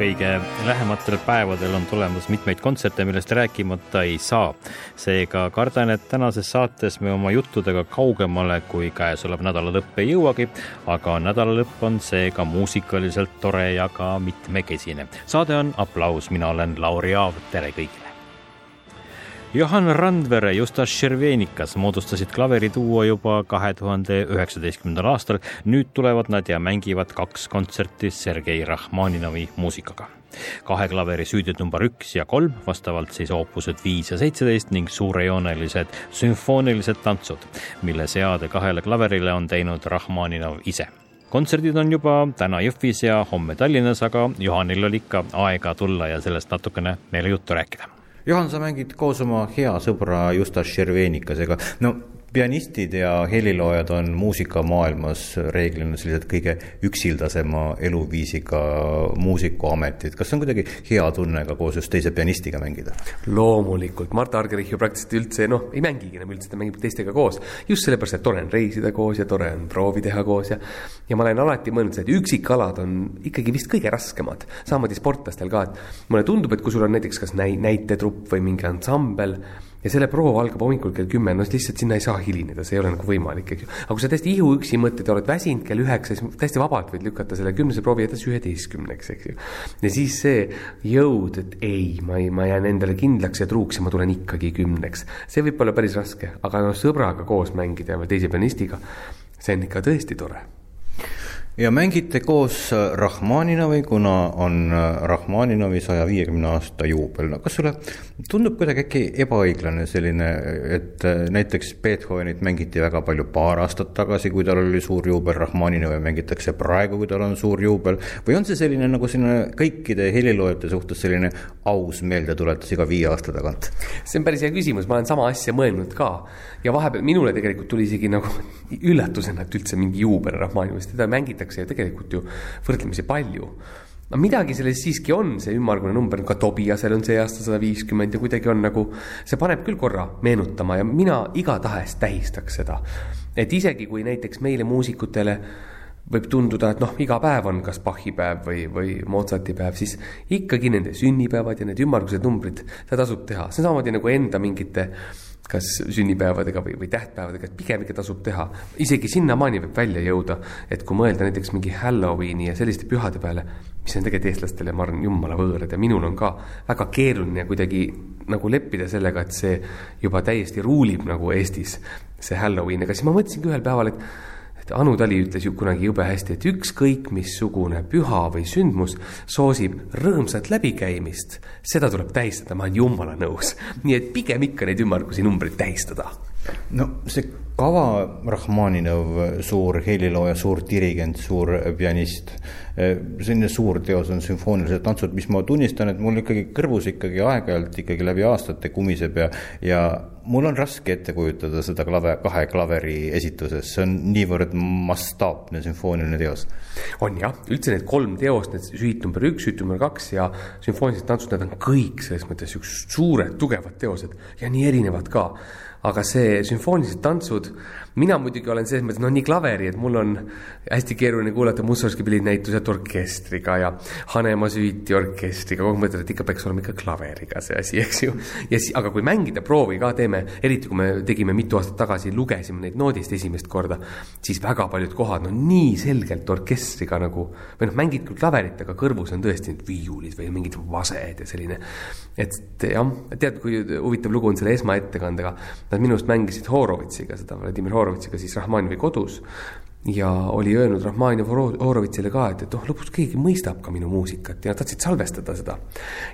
Kõige lähematel päevadel on tulemas mitmeid kontserte, millest rääkimata ei saa. seega kardan, et tänases saates me oma juttudega kaugemale kui käesolev nädalalõpp ei jõuagi, aga nädalalõpp on seega muusikaliselt tore ja ka mitmekesine. saade on Applaus, mina olen Lauri Aav, tere kõigile! Johan Randvere Justas Šervenikas moodustasid klaveriduo juba kahe tuhande üheksateistkümnendal aastal. nüüd tulevad nad ja mängivad kaks kontserti Sergei Rahmaninovi muusikaga. kahe klaveri süüdid number üks ja kolm, vastavalt siis oopused viis ja seitseteist ning suurejoonelised sümfoonilised tantsud, mille seade kahele klaverile on teinud Rahmaninov ise kontserdid on juba täna Jõhvis ja homme Tallinnas, aga Johanil oli ikka aega tulla ja sellest natukene meile juttu rääkida Juhan, sa mängid koos oma hea sõbra Justas Šervenikasega, no pianistid ja heliloojad on muusikamaailmas reeglina sellised kõige üksildasema eluviisiga muusikuametid. kas on kuidagi hea tunne ka koos just teise pianistiga mängida? loomulikult, Mart Argerich ju praktiliselt üldse noh, ei mängigi enam üldse, ta mängib teistega koos. just sellepärast, et tore on reisida koos ja tore on proovi teha koos ja ja ma olen alati mõelnud et üksikalad on ikkagi vist kõige raskemad. samamoodi sportlastel ka, et mulle tundub, et kui sul on näiteks kas näi-, näitetrupp või mingi ansambel ja selle proov algab hommikul kell kümme, no lihtsalt sinna ei saa hilineda, see ei ole nagu võimalik, eks ju. aga kui sa täiesti ihuüksi mõtled oled väsinud kell üheksa, siis täiesti vabalt võid lükata selle kümnese proovi edasi üheteistkümneks, eks ju. ja siis see jõud, et ei, ma ei, ma jään endale kindlaks ja truuks ja ma tulen ikkagi kümneks. see võib olla päris raske, aga noh, sõbraga koos mängida veel teise pianistiga, see on ikka tõesti tore ja mängite koos äh, Rahmaninovi, kuna on äh, Rahmaninovi saja viiekümne aasta juubel. no kas sulle tundub kuidagi äkki ebaõiglane selline, et äh, näiteks Beethovenit mängiti väga palju paar aastat tagasi, kui tal oli suur juubel, Rahmaninovi mängitakse praegu, kui tal on suur juubel, või on see selline nagu selline kõikide heliloojate suhtes selline aus meeldetuletus iga viie aasta tagant? see on päris hea küsimus, ma olen sama asja mõelnud ka ja vahepeal minule tegelikult tuli isegi nagu üllatusena, et üldse mingi juubel Rahmanovist, teda mängitakse mängitakse ju tegelikult ju võrdlemisi palju no midagi selles siiski on, see ümmargune number, ka Tobiasel on see aasta sada viiskümmend ja kuidagi on nagu, see paneb küll korra meenutama ja mina igatahes tähistaks seda. et isegi kui näiteks meile muusikutele võib tunduda, et noh, iga päev on kas Bachi päev või, või Mozarti päev, siis ikkagi nende sünnipäevad ja need ümmargused numbrid, seda tasub teha, see on samamoodi nagu enda mingite äh, kas sünnipäevadega või, või tähtpäevadega, et pigem ikka tasub teha. isegi sinnamaani võib välja jõuda, et kui mõelda näiteks mingi Halloweeni ja selliste pühade peale, mis on tegelikult eestlastele, ma arvan, jumala võõrad ja minul on ka väga keeruline kuidagi nagu leppida sellega, et see juba täiesti ruulib nagu Eestis, see Halloween, aga siis ma mõtlesingi ühel päeval, et Anu Tali ütles ju kunagi jube hästi, et ükskõik missugune püha või sündmus soosib rõõmsat läbikäimist, seda tuleb tähistada, ma olen jumala nõus. nii et pigem ikka neid ümmargusi numbreid tähistada. No see kava Rahmaninov, suur helilooja, suur dirigent, suur pianist. selline suur teos on sümfoonilised tantsud, mis ma tunnistan, et mul ikkagi kõrvus ikkagi aeg-ajalt ikkagi läbi aastate kumiseb ja, ja mul on raske ette kujutada seda klave, kahe klaveri esituses, see on niivõrd mastaapne sümfooniline teos. on jah, üldse need kolm teost, need süüt number üks, süüt number kaks ja sümfoonilised tantsud, need on kõik selles mõttes siuksed suured, tugevad teosed ja nii erinevad ka aga see sümfoonilised tantsud, mina muidugi olen selles mõttes, no nii klaveri, et mul on hästi keeruline kuulata Mussorgski pillinäitused orkestriga ja Hanemaa süüti orkestriga, kogu aeg mõtled, et ikka peaks olema ikka klaveriga see asi, eks ju. ja siis, aga kui mängida proovi ka teeme, eriti kui me tegime mitu aastat tagasi, lugesime neid noodist esimest korda, siis väga paljud kohad, no nii selgelt orkestriga nagu, või noh, mängid küll klaverit, aga kõrvus on tõesti need viiulid või mingid vased ja selline. et jah, tead, kui huvitav lugu on selle esmaettekandega Nad minu arust mängisid Horovitsiga, seda Vladimir Horovitsiga siis Rahmanovi kodus. Ja oli öelnud Rahmanov Horovitsile ka, et, et noh, lõpuks keegi mõistab ka minu muusikat ja nad tahtsid salvestada seda.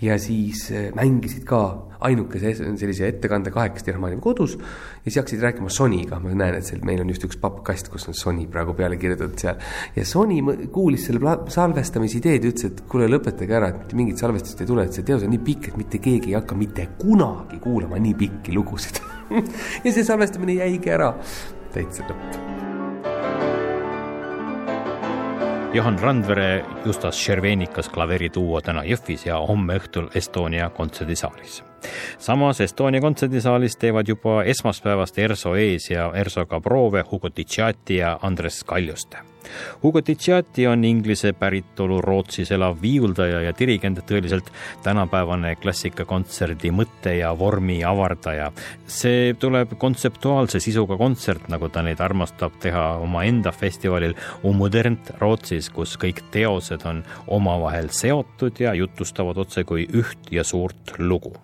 ja siis äh, mängisid ka ainukese sellise ettekande kahekesti Rahmanovi kodus ja siis hakkasid rääkima Sonyga, ma näen, et seal meil on just üks pappkast, kus on Sony praegu peale kirjutatud seal. ja Sony kuulis selle salvestamise ideed ja ütles, et kuule, lõpetage ära, et mitte mingit salvestust ei tule, et see teos on nii pikk, et mitte keegi ei hakka mitte kunagi kuulama nii pikki lugusid ja see salvestamine jäigi ära, täitsa lõpp Johan Randvere justas Šervenikas klaverituua täna Jõhvis ja homme õhtul Estonia kontserdisaalis. samas Estonia kontserdisaalis teevad juba esmaspäevast ERSO ees ja ERSO-ga proove Hugo Ticciati ja Andres Kaljuste Hugo Ticciati on inglise päritolu Rootsis elav viiuldaja ja dirigent, tõeliselt tänapäevane klassikakontserdi mõtte ja vormi avardaja. see tuleb kontseptuaalse sisuga kontsert, nagu ta neid armastab teha omaenda festivalil Umudernt Rootsis, kus kõik teosed on omavahel seotud ja jutustavad otsekui üht ja suurt lugu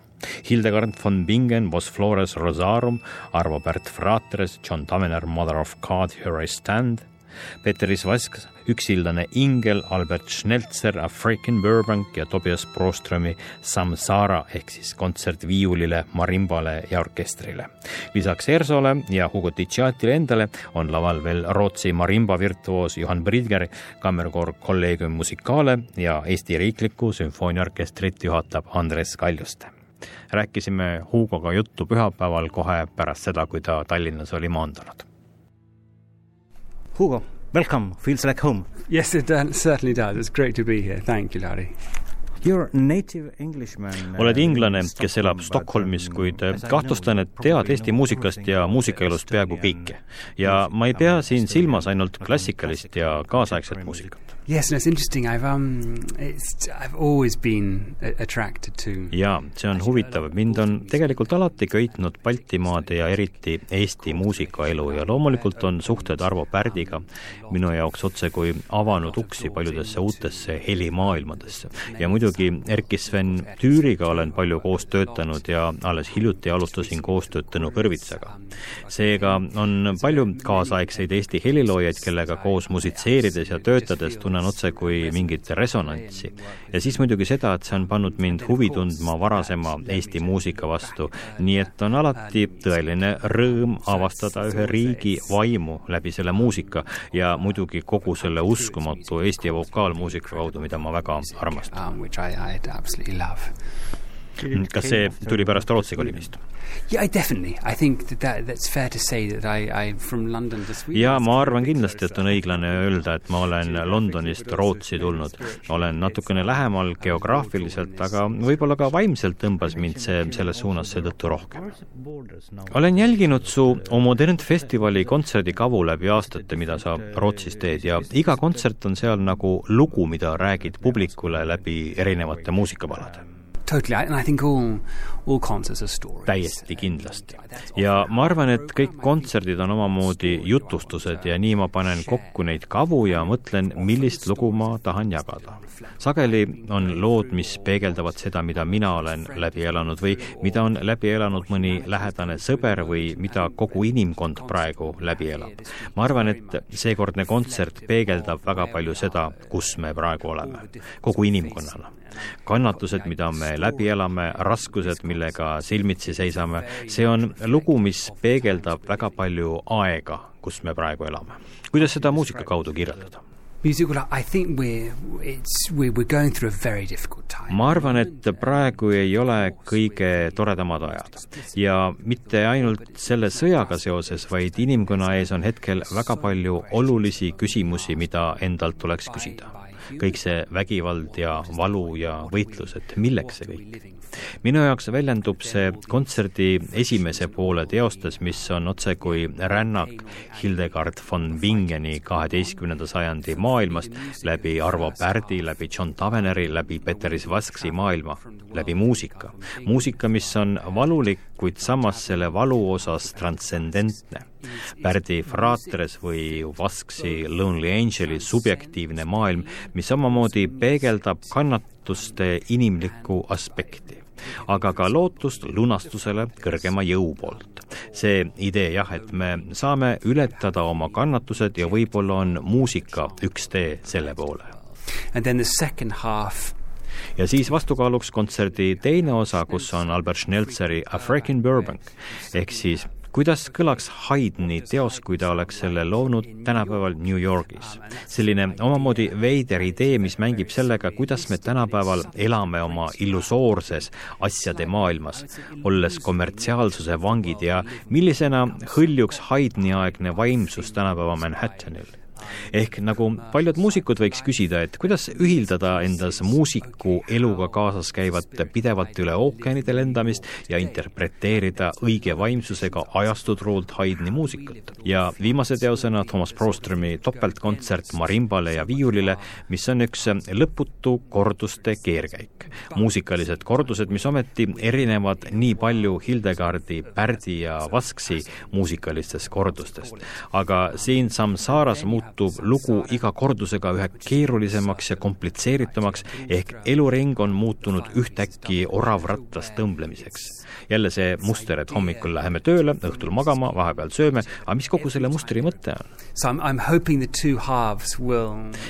Hildegard von Bingen, Vos Flores Rosarum, Arvo Pärt Fratres, John Tavener, Mother of God, Here I Stand Peeter Vask, Üksildane ingel, Albert Schnelzer, African Burbank ja Tobias Proströmi Samsara ehk siis kontsert viiulile, marimbale ja orkestrile. lisaks Ersole ja Hugo Ticciatile endale on laval veel Rootsi marimba virtuoos Johan Bridger, kammerkoor Collegium Musicale ja Eesti Riiklikku Sümfooniaorkestrit juhatab Andres Kaljuste rääkisime Hugoga juttu pühapäeval kohe pärast seda, kui ta Tallinnas oli maandunud Hugo, welcome. Feels like home. Yes, it uh, certainly does. It's great to be here. Thank you, Larry. oled inglane, kes elab Stockholmis, kuid kahtlustan, et tead Eesti muusikast ja muusikaelust peaaegu kõike. ja ma ei pea siin silmas ainult klassikalist ja kaasaegset muusikat. Yes, no it's interesting. I've um, it's I've always been attracted to. jaa, see on huvitav. mind on tegelikult alati köitnud Baltimaade ja eriti Eesti muusikaelu ja loomulikult on suhted Arvo Pärdiga minu jaoks otsekui avanud uksi paljudesse uutesse helimaailmadesse. ja muidugi Erkki-Sven Tüüriga olen palju koos töötanud ja alles hiljuti alustasin koostööd Tõnu Kõrvitsaga. seega on palju kaasaegseid Eesti heliloojaid, kellega koos musitseerides ja töötades tunnen tunnen otse kui mingit resonantsi. ja siis muidugi seda, et see on pannud mind huvi tundma varasema Eesti muusika vastu, nii et on alati tõeline rõõm avastada ühe riigi vaimu läbi selle muusika ja muidugi kogu selle uskumatu Eesti vokaalmuusika kaudu, mida ma väga armastan. Um, kas see tuli pärast Rootsi kolimist? Yeah, definitely. I think that, that that's fair to say that I, I from London to Sweden. ja ma arvan kindlasti, et on õiglane öelda, et ma olen Londonist Rootsi tulnud. olen natukene lähemal geograafiliselt, aga võib-olla ka vaimselt tõmbas mind see selles suunas seetõttu rohkem. olen jälginud su Omodern festivali kontserdikavu läbi aastate, mida sa Rootsis teed ja iga kontsert on seal nagu lugu, mida räägid publikule läbi erinevate muusikapalade Totally, and I think all, täiesti kindlasti. ja ma arvan, et kõik kontserdid on omamoodi jutustused ja nii ma panen kokku neid kavu ja mõtlen, millist lugu ma tahan jagada. sageli on lood, mis peegeldavad seda, mida mina olen läbi elanud või mida on läbi elanud mõni lähedane sõber või mida kogu inimkond praegu läbi elab. ma arvan, et seekordne kontsert peegeldab väga palju seda, kus me praegu oleme, kogu inimkonnana kannatused, mida me läbi elame, raskused, millega silmitsi seisame, see on lugu, mis peegeldab väga palju aega, kus me praegu elame. kuidas seda muusika kaudu kirjeldada? ma arvan, et praegu ei ole kõige toredamad ajad. Ja mitte ainult selle sõjaga seoses, vaid inimkonna ees on hetkel väga palju olulisi küsimusi, mida endalt tuleks küsida kõik see vägivald ja valu ja võitlus, et milleks see kõik? minu jaoks väljendub see kontserdi esimese poole teostes, mis on otsekui rännak Hildegard von Bingeni kaheteistkümnenda sajandi maailmast läbi Arvo Pärdi, läbi John Taveneri, läbi Peteris Vasksi maailma, läbi muusika. muusika, mis on valulik, kuid samas selle valu osas transcendentne Pärdi Fratres või Vasksi Lonely Angeli subjektiivne maailm, mis samamoodi peegeldab kannatuste inimlikku aspekti aga ka lootust lunastusele kõrgema jõu poolt. see idee jah, et me saame ületada oma kannatused ja võib-olla on muusika üks tee selle poole. And then the second half ja siis vastukaaluks kontserdi teine osa, kus on Albert Schnelzeri A Freaking Burbank ehk siis kuidas kõlaks Haydni teos, kui ta oleks selle loonud tänapäeval New Yorgis? selline omamoodi veider idee, mis mängib sellega, kuidas me tänapäeval elame oma illusoorses asjade maailmas, olles kommertsiaalsuse vangid ja millisena hõljuks Haydni-aegne vaimsus tänapäeva Manhattanil ehk nagu paljud muusikud võiks küsida, et kuidas ühildada endas muusiku eluga kaasas käivat pidevalt üle ookeanide lendamist ja interpreteerida õige vaimsusega ajastutruult Haydni muusikat. ja viimase teosena Thomas Prostromi topeltkontsert marimbale ja viiulile, mis on üks lõputu korduste keerkäik. muusikalised kordused, mis ometi erinevad nii palju Hildegardi, Pärdi ja Vasksi muusikalistest kordustest. aga siin Samsaras muutub muutub lugu iga kordusega üha keerulisemaks ja komplitseeritumaks, ehk eluring on muutunud ühtäkki oravrattas tõmblemiseks. jälle see muster, et hommikul läheme tööle, õhtul magama, vahepeal sööme, aga mis kogu selle mustri mõte on?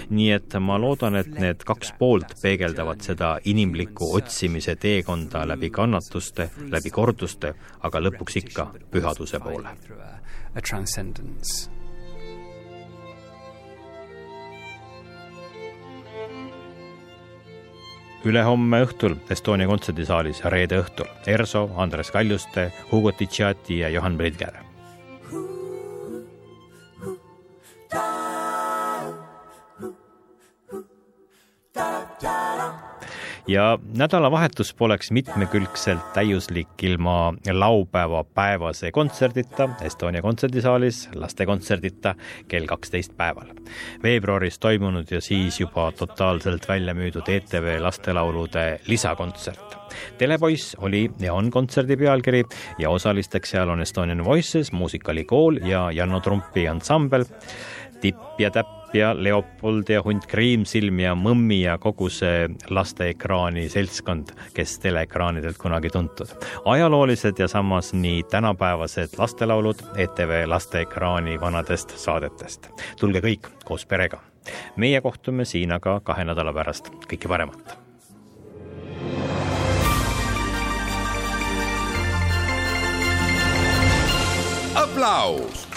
Nii et ma loodan, et need kaks poolt peegeldavad seda inimliku otsimise teekonda läbi kannatuste, läbi korduste, aga lõpuks ikka pühaduse poole. a transcendence. Ülehomme õhtul Estonia kontserdisaalis ja reede õhtul Erso, Andres Kaljuste, Hugo Ticciati ja Johan Bridger. Ja nädalavahetus poleks mitmekülgselt täiuslik ilma laupäeva päevase kontserdita Estonia kontserdisaalis, lastekontserdita kell kaksteist päeval. veebruaris toimunud ja siis juba totaalselt välja müüdud ETV lastelaulude lisakontsert. telepoiss oli ja on kontserdi pealkiri ja osalisteks seal on Estonian Voices, muusikalikool ja Janno Trumpi ansambel tipp ja täpp ja Leopold ja hunt Kriimsilm ja Mõmmi ja kogu see lasteekraani seltskond, kes teleekraanidelt kunagi tuntud. ajaloolised ja samas nii tänapäevased lastelaulud ETV lasteekraani vanadest saadetest. tulge kõik koos perega. meie kohtume siin aga kahe nädala pärast, kõike paremat aplaus